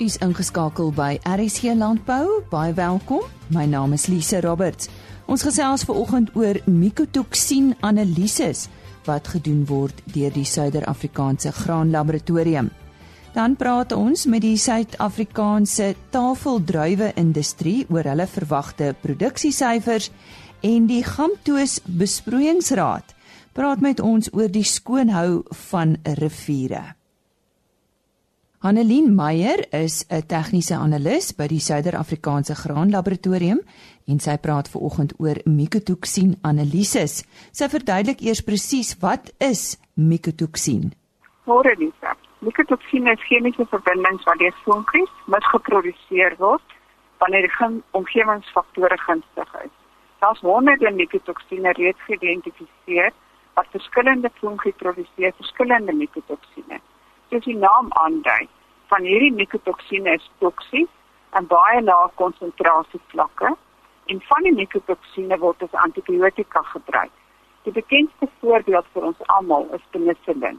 U's ingeskakel by RSG Landbou. Baie welkom. My naam is Lise Roberts. Ons gesels ver oggend oor mikotoksien analises wat gedoen word deur die Suider-Afrikaanse Graanlaboratorium. Dan praat ons met die Suid-Afrikaanse tafeldruiwe-industrie oor hulle verwagte produksiesyfers en die Gamtoos Besproeiingsraad praat met ons oor die skoonhou van riviere. Annelien Meyer is 'n tegniese analis by die Suider-Afrikaanse Graanlaboratorium en sy praat ver oggend oor mikotoksien analises. Sy verduidelik eers presies wat is mikotoksien. Môre Lisa. Mikotoksien is chemiese verbindings wat deur vonkries misgeproduseer word wanneer die omgewingsfaktore gunstig is. Daar's honderde mikotoksiene reeds geïdentifiseer wat verskillende vonkries produseer verskillende mikotoksiene. Soos die naam aandui, van hierdie mikotoksiene is toksies en baie lae konsentrasie vlakke en van die mikotoksiene word as antibiotika gebruik. Die bekendste voorbeeld vir ons almal is penicillin.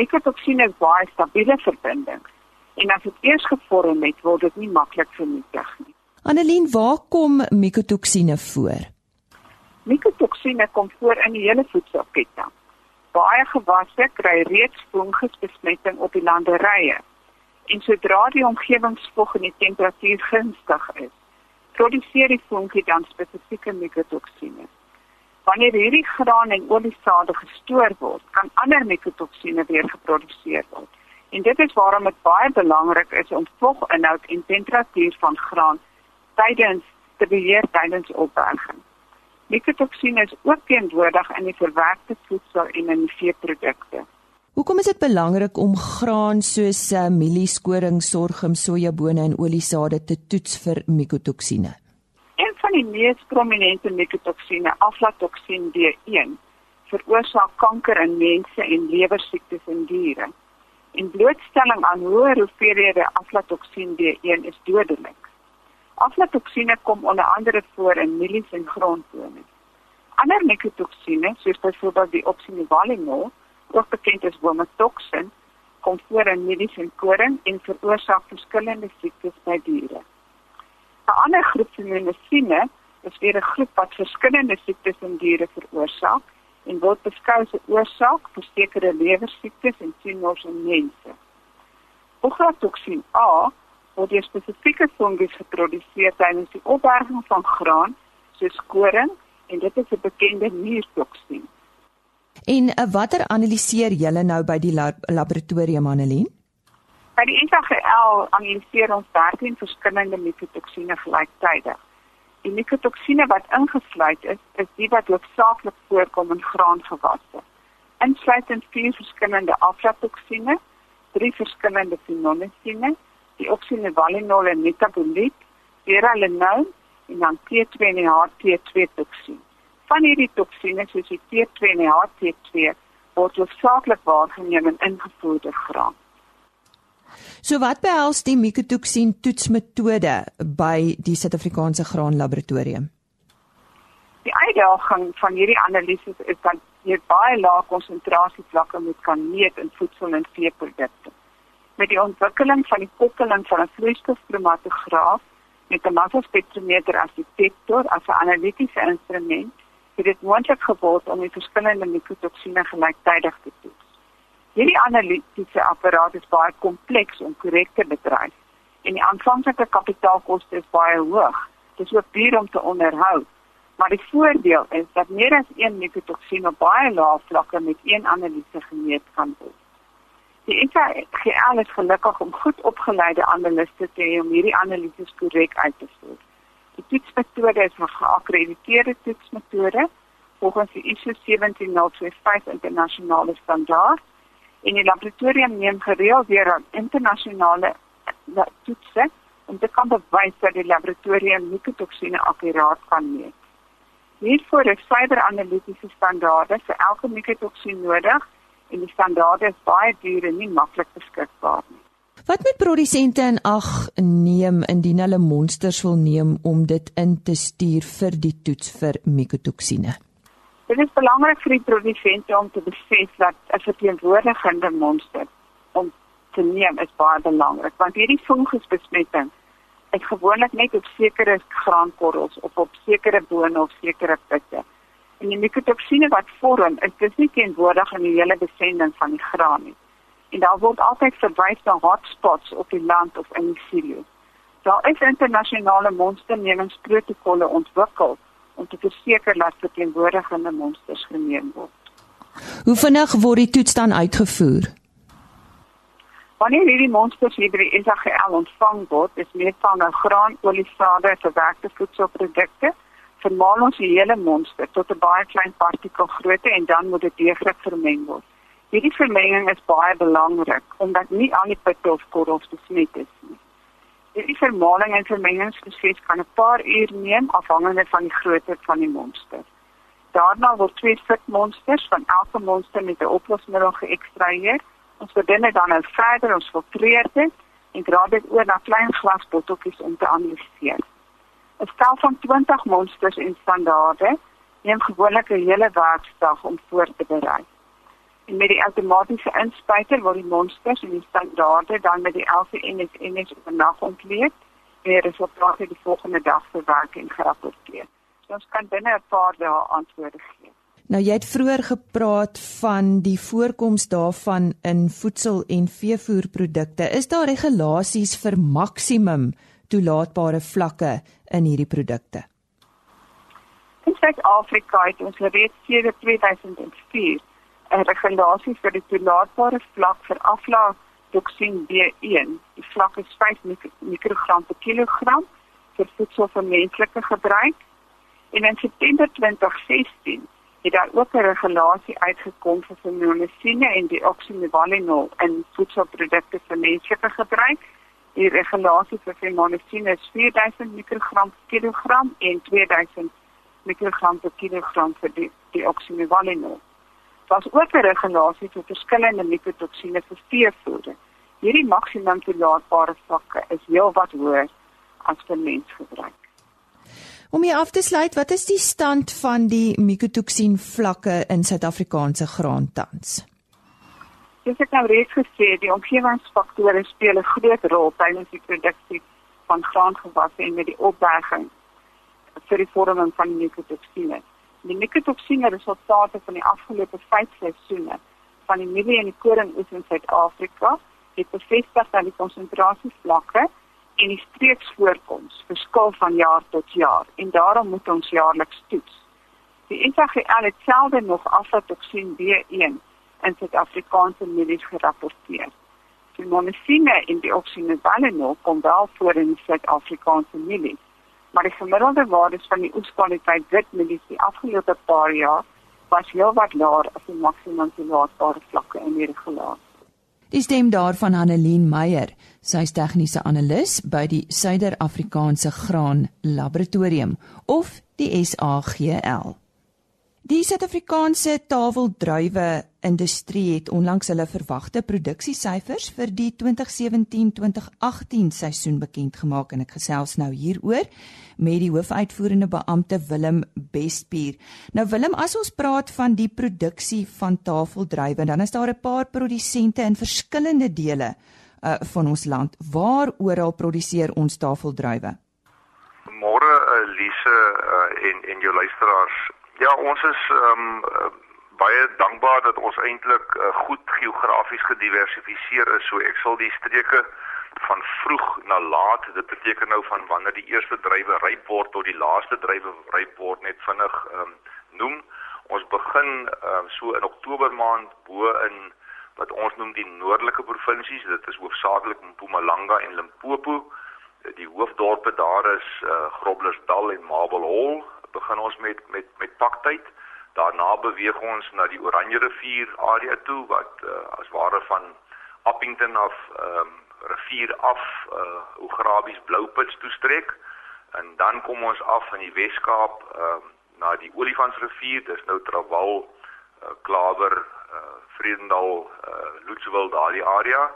Mikotoksine is baie stabiele verbindings en as dit eers gevorm het, word dit nie maklik vernietig nie. Annelien, waar kom mikotoksine voor? Mikotoksine kom voor in die hele voedselketting. Baie gewasse kry reeds fungisbesmetting op die landerye. En sodra die omgewingsvog en die temperatuur gunstig is, produseer die fungie dan spesifieke mikotoksine. Wanneer hierdie graan en oliesade gestoor word, kan ander mikotoksine weer geproduseer word. En dit is waarom dit baie belangrik is om voginhoud en temperatuur van graan tydens te beheer tydens opberging. Mikotoksine is ook teenwoordig in die verwerkte voedsel en in die veeprodukte. Hoekom is dit belangrik om graan soos uh, mielieskoring, sorghum, sojabone en oliesade te toets vir mikotoksine? van die mees prominente mikotoksine, aflatoksien D1, veroorsaak kanker in mense en lewersiektes in diere. En blootstelling aan hoë hoeveelhede aflatoksien D1 is dodelik. Aflatoksiene kom onder andere voor in mielies en grondbome. Ander mikotoksine, soos byvoorbeeld die oxinivalinol, ook bekend as bromatoxin, kom voor in mielies en koring en veroorsaak verskillende siektes by diere. 'n ander groep feminisine is weer 'n groep wat verskillende siektes in diere veroorsaak en word beskou as 'n oorsaak vir sekere lewersiektes en sienmors in mense. Ochratoxin A word deur spesifieke fungus geproduseer tydens die opberging van graan soos koring en dit is 'n bekende muurtoksien. En uh, watter analiseer julle nou by die lab laboratorium Annelien? By die NKGL analiseer ons 13 verskillende mikotoksine gelyktydig. Die mikotoksine wat ingesluit is, is die wat hoofsaaklik voorkom in graangewasse. Insluitend vier verskillende aflatoksine, drie verskillende fenolisine, die oxinivalinol en metaboliet, veralenol en dan T2 en HT2 toksien. Van hierdie toksine soos die T2 en HT2 word hoofsaaklik waargeneem in ingevoerde graan. So wat behels die mikotoksien toetsmetode by die Suid-Afrikaanse Graanlaboratorium? Die uitdaging van hierdie analises is dat jy baie lae konsentrasievlakke moet kan meet in voedsel en veeprodukte. Met die ontwikkeling van die koppeling van 'n vloeistofchromatograaf met 'n massaspektrometer as detektor as 'n analitiese instrument, het dit moontlik geword om die verskillende mikotoksine gelyktydig te toets. Hierdie analitiese apparaat is baie kompleks om korrek te bedryf en die aanvanklike kapitaalkoste is baie hoog. Dit is ook duur om te onderhou. Maar die voordeel is dat meer as een mikotoksien op baie lae vlakke met een analise gemeet kan word. Die NKGL is gelukkig om goed opgeleide analiste te hê om hierdie analises korrek uit te voer. Die toetsmetode is 'n geakkrediteerde toetsmetode volgens die ISO 17025 internasionale standaard en die laboratorium neem gereeld weer aan internasionale toetse om te kan bewys dat die laboratorium mikotoksine akkuraat kan meet. Hiervoor is verder analitiese standaarde vir elke mikotoksien nodig en die standaarde is baie duur en nie maklik beskikbaar nie. Wat moet produsente in ag neem indien hulle monsters wil neem om dit in te stuur vir die toets vir mikotoksine? Dit is belangrik vir die produsente om te besef dat 'n verteenwoordigende monster om te neem is baie belangrik want hierdie fungusbesmetting is gewoonlik net op sekere graankorrels of op sekere bone of sekere pitte. En die mikotoksine wat vorm, is dis nie teenwoordig in die hele besending van die graan nie. En daar word altyd verwys na hotspots op die land of in die silo. Daar is internasionale monsternemingsprotokolle ontwikkel om te verseker dat verteenwoordigende monsters geneem word. Hoe vinnig word die toets dan uitgevoer? Wanneer hierdie monsters hier by die SAGL ontvang word, is meestal nou graan, olie, sade, verwerkte voedselprodukte, vermaal ons die hele monster tot 'n baie klein partikel grootte en dan moet dit deeglik vermeng word. Hierdie vermenging is baie belangrik omdat nie al die pitte of korrels besmet is nie. Hierdie vermaling en vermengingsproses kan 'n paar uur neem afhangende van die grootte van die monster. Daarna word twee stuk monsters van elke monster met 'n oplosmiddel geëkstraheer Ons verdun dit dan nou verder, ons filtreer dit en dra dit oor na klein glasbotteltjies om te analiseer. 'n Stel van 20 monsters en standaarde neem gewoonlik 'n hele werkdag om voor te berei. En met die outomatiese inspuiter word die monsters en die standaarde dan met die LCNS op 'n nag ontleed en die resultate die volgende dag verwerk en gerapporteer. So ons kan binne 'n paar dae antwoorde gee. Nou jy het vroeër gepraat van die voorkoms daarvan in voedsel en veevoerprodukte. Is daar regulasies vir maksimum toelaatbare vlakke in hierdie produkte? In Suid-Afrika het ons reeds sedert 2004 'n regulasie vir die toelaatbare vlak vir aflaatoksin B1. Die vlak is 5 mikrogram per kilogram vir voedsel vir menslike gebruik. En in September 2016 het daar ook 'n regulasie uitgekom vir fenomenisine en die oxynivalenol in voedselprodukte vir menslike gebruik. Die regulasie vir fenomenisine is 4000 mikrogram per kilogram en 2000 mikrogram per kilogram vir die, die oxynivalenol. Daar is ook 'n regulasie vir verskillende mikotoksine vir veevoer. Hierdie maksimum toelaatbare vlakke is heelwat hoër as vir mensgebruik. Om hier af te sluit, wat is die stand van die mikotoksien vlakke in Suid-Afrikaanse graan tans? Dis ek nou reeds gesê, die omgewingsfaktore speel 'n groot rol tydens die produksie van graangewasse en met die opberging vir die vorming van die mikotoksine. Die mikotoksine resultate van die afgelope 5 seisoene van die mielie en die koringoes in Suid-Afrika het bevestig dat die konsentrasievlakke en die streeksvoorkoms verskil van jaar tot jaar en daarom moet ons jaarliks toets. Die SAGL het selde nog aflatoksin B1 in Suid-Afrikaanse mielies gerapporteer. Die monosine in die oxynivalenol kom wel voor in Suid-Afrikaanse mielies, maar die gemiddelde waardes van die oeskwaliteit wit mielies die afgelope paar jaar was heel wat laer as die maksimum toelaatbare vlakke in die regulasie. Die stem daarvan Annelien Meyer, sy is tegniese analis by die Suider-Afrikaanse Graan Laboratorium of die SAGL. Die Suid-Afrikaanse tafeldruiwe industrie het onlangs hulle verwagte produksiesyfers vir die 2017-2018 seisoen bekend gemaak en ek gesels nou hieroor met die hoofuitvoerende beampte Willem Bestpier. Nou Willem, as ons praat van die produksie van tafeldruiwe, dan is daar 'n paar produsente in verskillende dele uh, van ons land. Waar oral produseer ons tafeldruiwe? Môre Elise uh, uh, en en jou luisteraars. Ja, ons is ehm um, uh, baie dankbaar dat ons eintlik uh, goed geografies gediversifiseer is. So ek sal die streke van vroeg na laat, dit beteken nou van wanneer die eerste druiwe ryp word tot die laaste druiwe ryp word net vinnig um, noem. Ons begin um, so in Oktober maand bo in wat ons noem die noordelike provinsies. Dit is hoofsaaklik Mpumalanga en Limpopo. Die hoofdorpe daar is uh, Groblersdal en Marble Hall. Begin ons met met met paktyd. Daarna beweeg ons na die Oranje rivier area toe wat uh, as ware van Appington af ehm um, rivier af uh Ograbies Blouputs toe strek en dan kom ons af in die Weskaap ehm uh, na die Olifantsrivier, dis nou Trawal, uh, Klawer, uh Vredendal, uh Loetswil daardie area.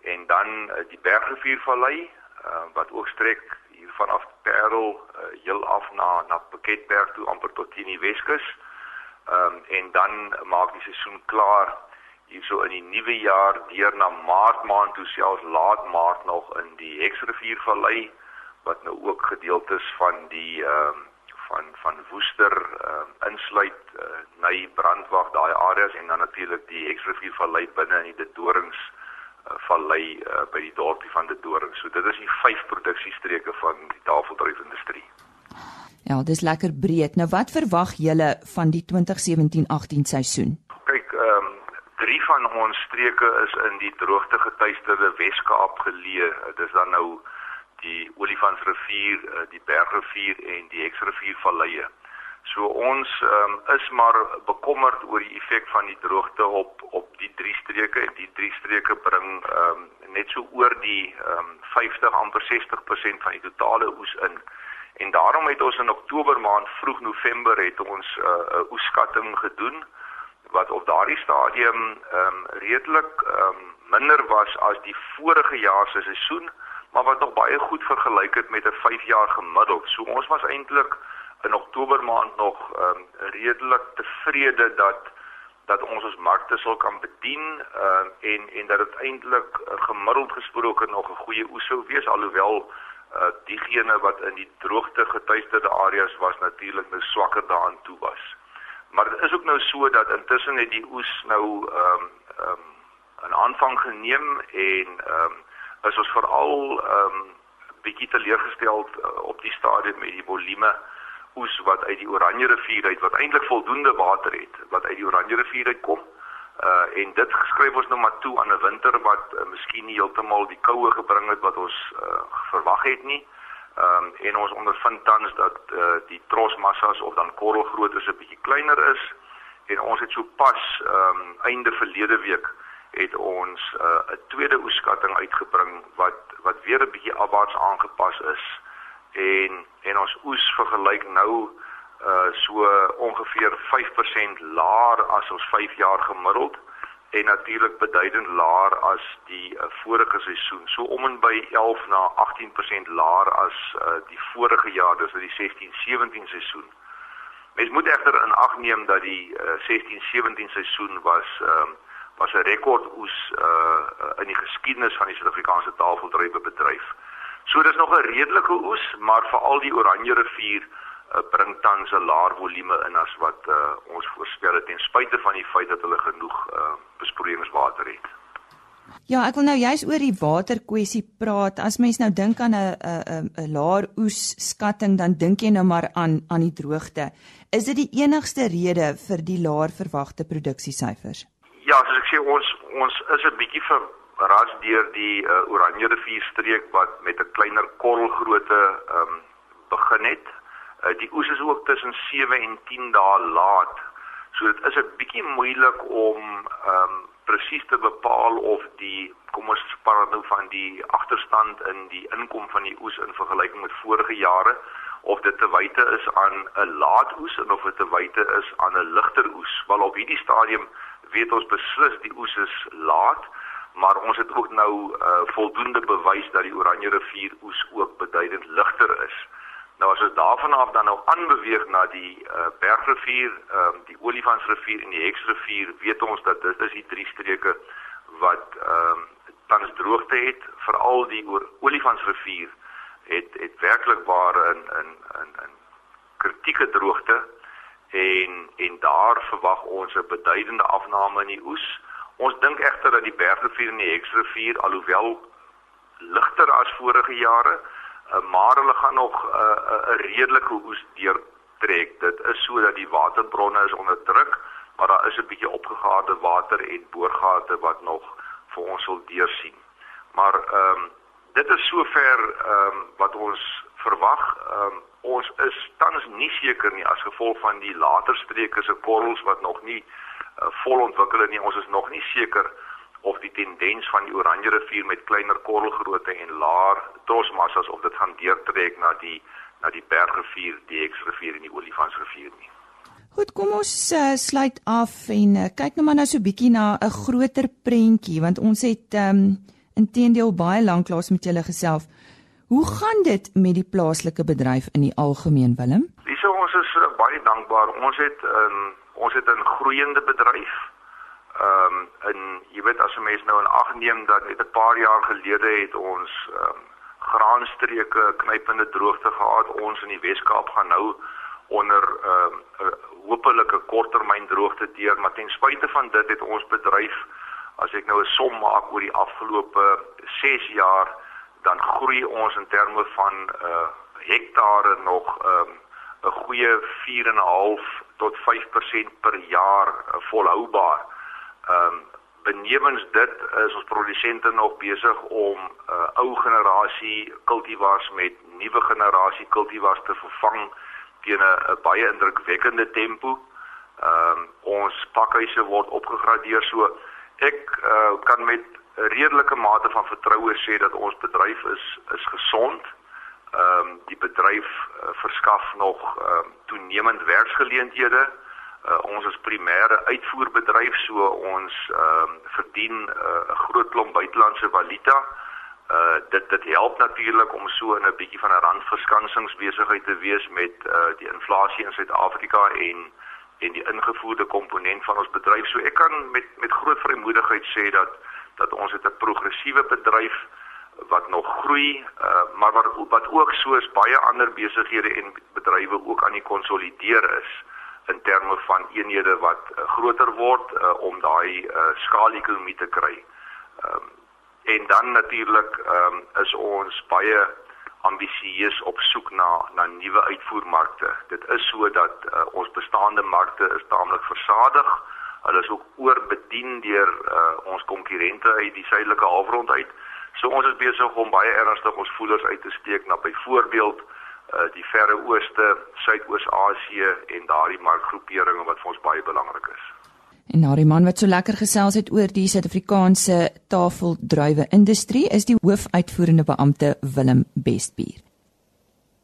En dan uh, die Bergrivier-vallei uh wat ook strek hier vanaf Parel uh, heel af na na Piketberg toe amper tot in die Weskus. Ehm um, en dan maak die seisoen klaar hierso in die nuwe jaar deur na Maart maand toe selfs laat Maart nog in die Hexriviervallei wat nou ook gedeeltes van die ehm uh, van van Woester uh, insluit uh, Ny Brandwag daai areas en dan natuurlik die Hexriviervallei binne in die Dorings uh, vallei uh, by die dorpie van die Dorings. So dit is die vyf produksiestreke van die tafeldryfindustrie. Ja, dis lekker breed. Nou wat verwag julle van die 2017-18 seisoen? Kyk, ehm um, drie van ons streke is in die droogte getuisterde Wes-Kaap geleë. Dit is dan nou die Olifantsrivier, eh, die Bergrivier en die Hexrivier valleie. So ons um, is maar bekommerd oor die effek van die droogte op op die drie streke die drie streke bring um, net so oor die um, 50 amper 60% van die totale oes in. En daarom het ons in Oktober maand vroeg November het ons eh, 'n uh, oeskatting gedoen wat op daardie stadium ehm um, redelik ehm um, minder was as die vorige jaar se seisoen, maar wat nog baie goed vergelyk het met 'n 5 jaar gemiddeld. So ons was eintlik in Oktober maand nog ehm um, redelik tevrede dat dat ons ons markte sal kan bedien uh, en en dat dit eintlik uh, gemiddeld gesproke nog 'n goeie oes sou wees alhoewel uh, diegene wat in die droogte getuisterde areas was natuurlik nou swakker daaraan toe was. Maar dit is ook nou so dat intussen het die oes nou ehm um, ehm um, 'n aanvang geneem en ehm um, is ons veral ehm um, bietjie teleurgestel uh, op die stadium met die volume oes wat uit die Oranje rivier uit wat eintlik voldoende water het wat uit die Oranje rivier uit kom. Uh en dit geskryf ons nou maar toe aan 'n winter wat uh, miskien nie heeltemal die koue gebring het wat ons uh, verwag het nie. Ehm um, en ons ondervind tans dat uh, die trosmassas of dan korrelgrootte 'n bietjie kleiner is en ons het so pas ehm um, einde verlede week het ons uh, 'n tweede oeskatting uitgebring wat wat weer 'n bietjie afwaarts aangepas is en en ons oes vergelyk nou uh so ongeveer 5% laer as ons 5 jaar gemiddeld en natuurlik beduidend laer as die uh, vorige seisoen. So om en by 11 na 18% laer as uh, die vorige jaar, dis die 16-17 seisoen. Mens moet egter in ag neem dat die uh, 16-17 seisoen was uh, was 'n rekordoes uh, in die geskiedenis van die Suid-Afrikaanse tafeldryfbedryf. So dis nog 'n redelike oes, maar veral die Oranje rivier uh, bring tans 'n laer volume in as wat uh, ons voorspel het ten spyte van die feit dat hulle genoeg uh, besproeiingswater het. Ja, ek wil nou juist oor die waterkwessie praat. As mens nou dink aan 'n 'n 'n laer oes skatting, dan dink jy nou maar aan aan die droogte. Is dit die enigste rede vir die laer verwagte produksiesyfers? Ja, soos ek sê, ons ons is 'n bietjie verras deur die uh, Oranje rivier streek wat met 'n kleiner korrelgrootte um, begin het. Uh, die oes is ook tussen 7 en 10 dae laat. So dit is 'n bietjie moeilik om ehm um, presies te bepaal of die kom ons praat nou van die agterstand in die inkom van die oes in vergelyking met vorige jare of dit te wyte is aan 'n laat oes en of dit te wyte is aan 'n ligter oes. Wel op hierdie stadium weet ons beslis die oes is laat, maar ons het ook nou uh, voldoende bewys dat die Oranje rivier oes ook beduidend ligter is. Nou as ons daarvan af dan nou aanbeweeg na die uh, Bergrivier, ehm um, die Olifantsrivier en die Hexrivier, weet ons dat dit is die drie streke wat ehm um, tans droogte het, veral die Olifantsrivier het het werklik waar in in in in kritieke droogte en en daar verwag ons 'n beduidende afname in die oes. Ons dink egter dat die Bergrivier en die Hexrivier alhoewel ligter as vorige jare uh, maar hulle gaan nog 'n uh, uh, redelike oes deurtrek. Dit is sodat die waterbronne is onder druk, maar daar is 'n bietjie opgegaarde water en boorgate wat nog vir ons sal deursien. Maar ehm um, dit is sover ehm um, wat ons verwag. Ehm um, ons is tans nie seker nie as gevolg van die later streke se korrels wat nog nie uh, vol ontwikkel het nie. Ons is nog nie seker of die tendens van die Oranje rivier met kleiner korrelgrootte en laer trosmassas of dit gaan deurtrek na die na die Bergrivier, die Hexrivier en die Olifantsrivier nie. Goed, kom ons uh, sluit af en uh, kyk nou maar nou so bietjie na 'n groter prentjie want ons het um intedeel baie lank laas met julle gesels. Hoe gaan dit met die plaaslike bedryf in die algemeen Willem? Dis ons is uh, baie dankbaar. Ons het 'n um, ons het 'n groeiende bedryf ehm um, in jy weet as 'n mens nou in ag neem dat net 'n paar jaar gelede het ons ehm um, graanstreke knypende droogte gehad. Ons in die Wes-Kaap gaan nou onder ehm um, hopelike korttermyn droogte deur, maar ten spyte van dit het ons bedryf as ek nou 'n som maak oor die afgelope 6 jaar dan groei ons in terme van uh hektare nog ehm um, 'n goeie 4.5 tot 5% per jaar uh, volhoubaar. Ehm um, benewens dit is ons produsente nog besig om 'n uh, ou generasie kultivars met nuwe generasie kultivars te vervang teen 'n baie indrukwekkende tempo. Ehm um, ons pakhuise word opgegradeer so ek uh, kan met 'n redelike mate van vertroue sê dat ons bedryf is is gesond. Ehm um, die bedryf uh, verskaf nog ehm um, toenemend werksgeleenthede. Uh, ons is primêre uitvoerbedryf so ons ehm um, verdien uh, 'n groot klomp buitelandse valuta. Uh dit dit help natuurlik om so in 'n bietjie van 'n randverskansingsbesigheid te wees met uh die inflasie in Suid-Afrika en en die ingevoerde komponent van ons bedryf. So ek kan met met groot vrymoedigheid sê dat dat ons het 'n progressiewe bedryf wat nog groei, uh, maar wat wat ook soos baie ander besighede en bedrywe ook aan die konsolideer is in terme van eenhede wat uh, groter word uh, om daai uh, skaalekonomie te kry. Um, en dan natuurlik um, is ons baie ambisieus op soek na na nuwe uitvoermarkte. Dit is so dat uh, ons bestaande markte is taamlik versadig. Hulle is ook oorbedien deur uh, ons konkurrente uit die suidelike halfrond uit. So ons is besig om baie ernstig ons voelers uit te steek na byvoorbeeld uh, die Verre Ooste, Suidoos-Asië en daardie markgroeperinge wat vir ons baie belangrik is. En na die man wat so lekker gesels het oor die Suid-Afrikaanse tafeldruiwe industrie is die hoofuitvoerende beampte Willem Bestbier.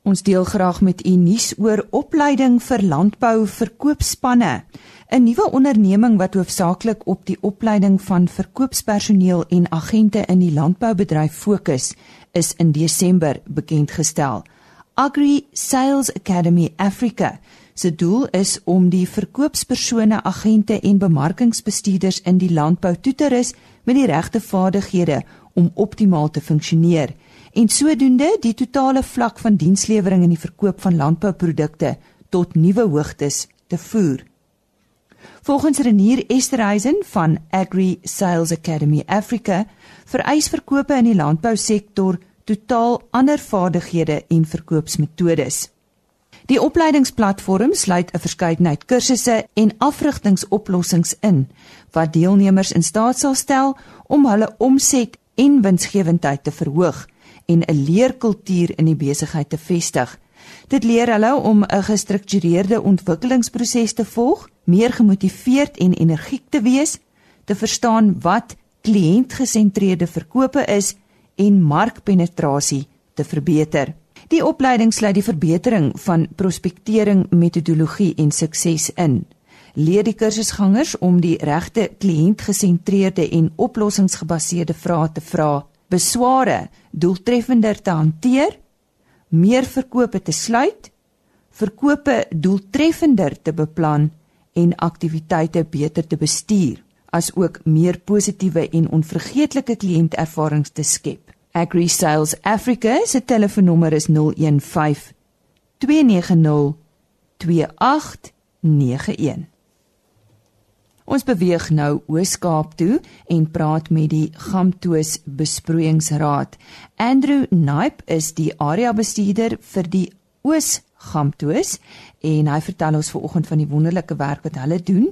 Ons deel graag met u nuus oor opleiding vir landbou verkoopspanne. 'n Nuwe onderneming wat hoofsaaklik op die opleiding van verkoopspersoneel en agente in die landboubedryf fokus, is in Desember bekend gestel. Agri Sales Academy Africa se doel is om die verkoopspersone, agente en bemarkingsbestuurders in die landbou toe te rus met die regte vaardighede om optimaal te funksioneer en sodoende die totale vlak van dienslewering in die verkoop van landbouprodukte tot nuwe hoogtes te voer. Volgens Renier Esterhuizen van Agri Sales Academy Africa vereis verkope in die landbousektor totaal ander vaardighede en verkoopsmetodes. Die opleidingsplatform sluit 'n verskeidenheid kursusse en afrigtingsoplossings in wat deelnemers in staat sal stel om hulle omset en winsgewendheid te verhoog en 'n leerkultuur in die besigheid te vestig. Dit leer hulle om 'n gestruktureerde ontwikkelingsproses te volg, meer gemotiveerd en energiek te wees, te verstaan wat kliëntgesentreerde verkope is en markpenetrasie te verbeter. Die opleiding sluit die verbetering van prospektering metodologie en sukses in. Leer die kursusgangers om die regte kliëntgesentreerde en oplossingsgebaseerde vrae te vra, besware doeltreffender te hanteer, meer verkope te sluit, verkope doeltreffender te beplan en aktiwiteite beter te bestuur, asook meer positiewe en onvergeetlike kliëntervarings te skep. Agri Sales Africa se telefoonnommer is 015 290 2891. Ons beweeg nou Oos-Kaap toe en praat met die Gamtoos Besproeiingsraad. Andrew Naip is die area bestuurder vir die Oos Gamtoos en hy vertel ons vanoggend van die wonderlike werk wat hulle doen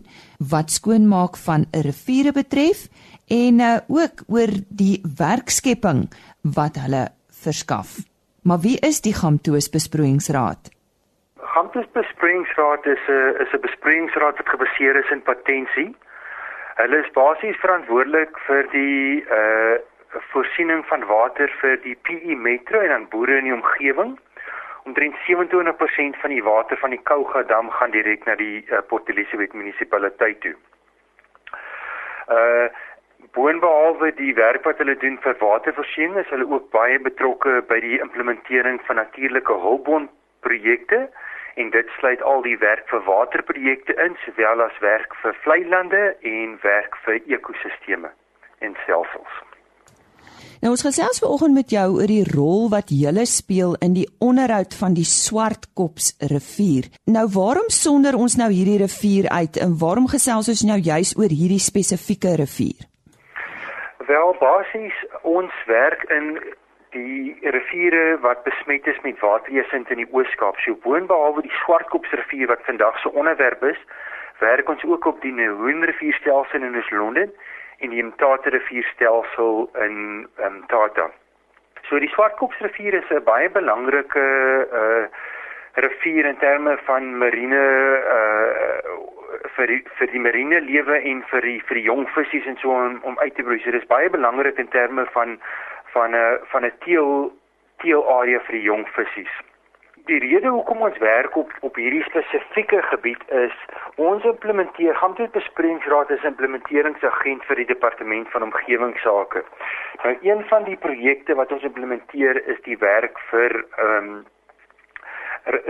wat skoonmaak van riviere betref en uh, ook oor die werkskepping wat hulle verskaf. Maar wie is die Gamtoos Besproeiingsraad? Gamtoos Besproeiingsraad is 'n is 'n besproeiingsraad wat gebaseer is in patensie. Hulle is basies verantwoordelik vir die uh voorsiening van water vir die PE Metro en dan boere in die omgewing. Omtrent 27% van die water van die Kouga dam gaan direk na die uh, Port Elizabeth munisipaliteit toe. Uh Boonbehalwe die werk wat hulle doen vir watervoorsiening, is hulle ook baie betrokke by die implementering van natuurlike hulpbron projekte en dit sluit al die werk vir waterprojekte in sowel as werk vir vlei lande en werk vir ekosisteme en stelsels. Nou ons gesels vanoggend met jou oor die rol wat julle speel in die onderhoud van die Swartkops rivier. Nou waarom sonder ons nou hierdie rivier uit en waarom gesels ons nou juis oor hierdie spesifieke rivier? Wel basies ons werk in die riviere wat besmet is met waterjesint in die Oos-Kaap. So boonbehalwe die Swartkopsrivier wat vandag se onderwerp is, werk ons ook op die Nehoen-rivierstelsel in Londen en die Mtata rivierstelsel in um, Tata. So die Swartkopsrivier is 'n baie belangrike uh rivier in terme van marine uh vir die, vir die marine lewe en vir die vir die jong visse en so om, om uit te broei. So dis baie belangrik in terme van van 'n van 'n teel teelarea vir die jong visse. Die rede hoekom ons werk op op hierdie spesifieke gebied is ons implementeer Gamtoet Besproeiingsraad is implementeringsagent vir die departement van omgewingsake. Nou een van die projekte wat ons implementeer is die werk vir ehm um,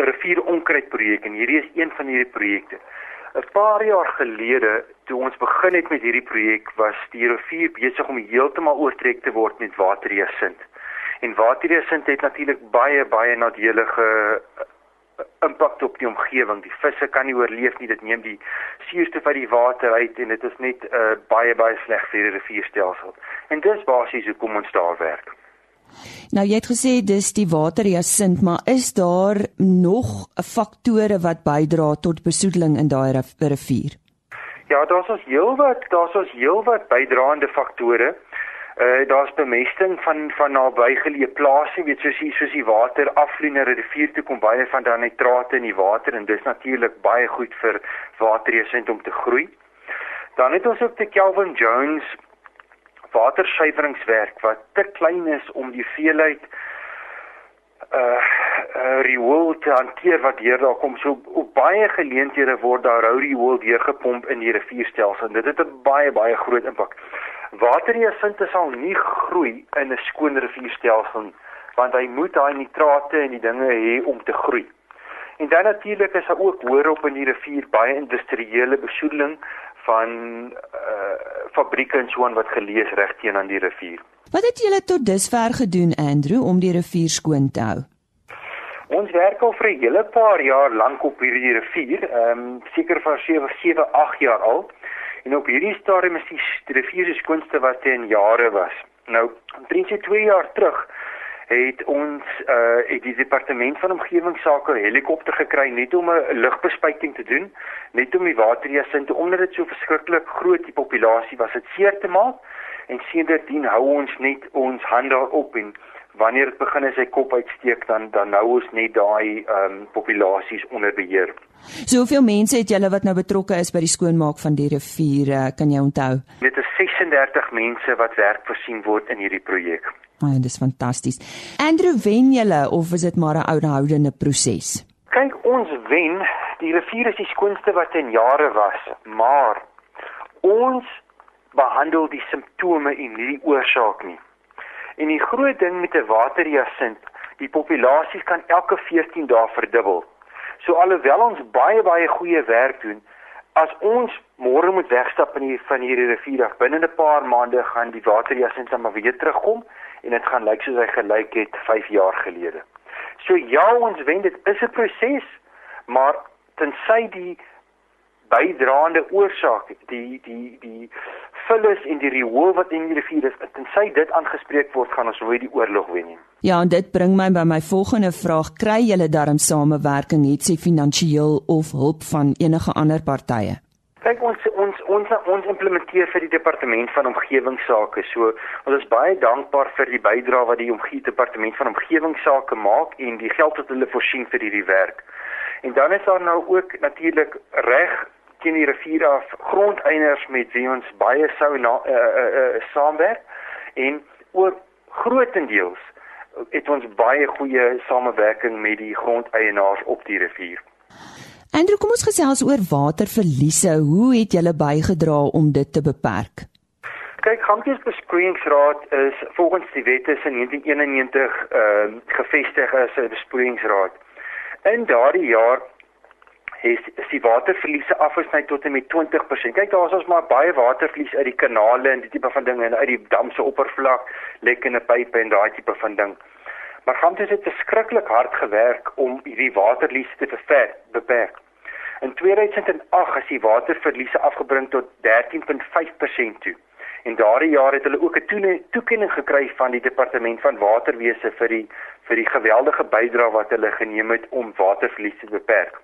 rivieronkruidprojek en hierdie is een van hierdie projekte. 'n Paar jaar gelede toe ons begin het met hierdie projek was die rivier besig om heeltemal oortrek te word met waterjesint. En waterjesint het natuurlik baie baie nadelige eh, impak op die omgewing. Die visse kan nie oorleef nie. Dit neem die suurstof uit die water uit en dit is net uh, baie baie sleg vir die rivierstelsel. En dis basies hoekom ons daar werk. Nou jy het gesê dis die waterjasint, maar is daar nog faktore wat bydra tot besoedeling in daai rivier? Ja, daar's ons heelwat, daar's ons heelwat bydraende faktore. Uh daar's bemesting van van nabygeleë plase, weet soos die soos die water afvloei na die rivier toe kom baie van daai nitrate in die water en dis natuurlik baie goed vir waterjasint om te groei. Dan het ons ook die Kelvin Jones watersuiweringswerk wat te klein is om die veelheid uh, uh riool te hanteer wat deur daar kom so op baie geleenthede word daar rou riool deurgepomp in die rivierstelsel en dit het 'n baie baie groot impak. Waterjesinte sal nie groei in 'n skoon rivierstelsel want hy moet daai nitrate en die dinge hê om te groei. En dan natuurlik is daar ook hoër op in die rivier baie industriële besoedeling van uh fabrieke en so aan wat gelees reg teen aan die rivier. Wat het julle tot dusver gedoen Andrew om die rivier skoon te hou? Ons werk al vir 'n hele paar jaar lank op hierdie rivier, ehm um, seker vir 7 7 8 jaar al. En op hierdie stadium is die rivier se skoonste wat in jare was. Nou, omtrent 2 jaar terug het ons uh het die departement van omgewingsake helikopter gekry net om 'n lugbespuiting te doen, net om die waterjesinte omdat dit so verskriklik groot die populasie was, dit seer te maak. En sedertdien hou ons net ons hand daarop en wanneer dit begin as hy kop uitsteek dan dan nou ons net daai ehm um, populasies onder beheer. So hoeveel mense het julle wat nou betrokke is by die skoonmaak van die riviere, kan jy onthou? Dit is 36 mense wat werk voorsien word in hierdie projek. Ja, dis fantasties. Andrew wen julle of is dit maar 'n ouderhoudende proses? Kyk, ons wen. Die rivier is die skoonste wat in jare was, maar ons behandel die simptome en nie die oorsaak nie. En die groot ding met 'n waterjasint, die populasies kan elke 14 dae verdubbel. So alhoewel ons baie baie goeie werk doen, as ons môre moet wegstap in hier van hierdie rivier af, binne 'n paar maande gaan die waterjasint dan maar weer terugkom en dit gaan lyk soos hy gelyk het 5 jaar gelede. So ja, ons wen dit is 'n proses, maar tensy die bydraende oorsaak, die die die vullis en die riool wat in die rivier is, tensy dit aangespreek word, gaan ons nooit die oorlog wen nie. Ja, en dit bring my by my volgende vraag: kry julle darm samewerking, het sy finansiëel of hulp van enige ander partye? Kyk ons ons ons ons implementeer vir die departement van omgewingsake. So ons is baie dankbaar vir die bydrae wat die omgewing departement van omgewingsake maak en die geld wat hulle voorsien vir hierdie werk. En dan is daar nou ook natuurlik reg teen die rivier af grondeienaars met wie ons baie sou na uh, uh, uh, saamwerk en oor grootendeels het ons baie goeie samewerking met die grondeienaars op die rivier. Andrew, kom ons gesels oor waterverliese. Hoe het julle bygedra om dit te beperk? Kyk, Gampies Besproeiingsraad is volgens die wette in 1991 ehm uh, gevestig as 'n besproeiingsraad. In daardie jaar is, is die waterverliese afgesny tot en met 20%. Kyk daar is ons maar baie waterverlies uit die kanale en die tipe van dinge en uit die dam se oppervlak, lekkende pype en daai tipe van ding. Maar Gamtoes het verskriklik hard gewerk om hierdie waterverliese te beperk. beperk. In 2008 is die waterverliese afgebring tot 13.5% toe. En daardie jaar het hulle ook 'n toekenning gekry van die departement van waterwese vir die vir die geweldige bydrae wat hulle geneem het om waterverlies te beperk.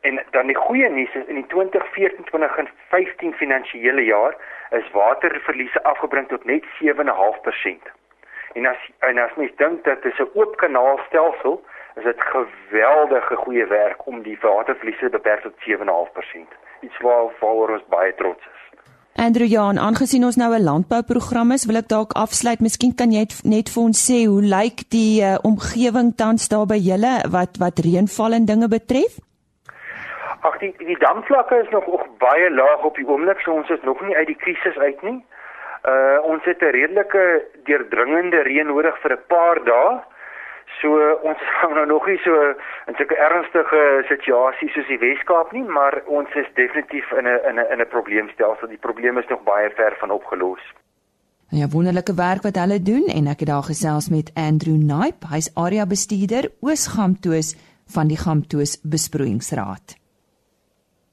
En dan die goeie nuus is in die 2014-2015 finansiële jaar is waterverliese afgebring tot net 7.5%. En as en as mens dink dat dit 'n oop kanaalstelsel is dit geweldige goeie werk om die waterverliese beperk tot 7.5%. Iets waar waaroor ons baie trots is. Andrew Jan, aangesien ons nou 'n landbouprogram is, wil ek dalk afsluit. Miskien kan jy net vir ons sê hoe lyk die uh, omgewing tans daar by julle wat wat reënval en dinge betref? Ag die die damvlakke is nog ook baie laag op die oomblik, so ons is nog nie uit die krisis uit nie. Uh ons het 'n redelike deurdringende reën nodig vir 'n paar dae. So ons gaan nou nog nie so in sulke ernstige situasies soos die Weskaap nie, maar ons is definitief in 'n in 'n in 'n probleemstelsel. Die probleem is nog baie ver van opgelos. Ja, wonderlike werk wat hulle doen en ek het daar gesels met Andrew Naip, hy's area bestuurder Oos-Gamtoos van die Gamtoos Besproeiingsraad.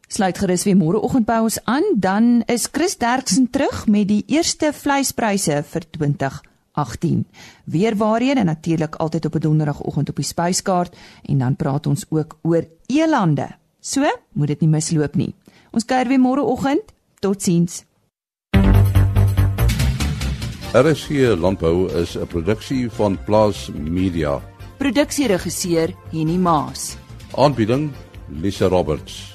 Sluit gerus weer môreoggend by ons aan, dan is Chris Derksen terug met die eerste vleispryse vir 2018. Weer waarheen en natuurlik altyd op 'n donderdagoggend op die spyskaart en dan praat ons ook oor elande. So, moet dit nie misloop nie. Ons kuier weer môreoggend. Totsiens. RSC Landbou is 'n produksie van Plaas Media. Produksieregisseur Henny Maas. Aanbieding Lisa Roberts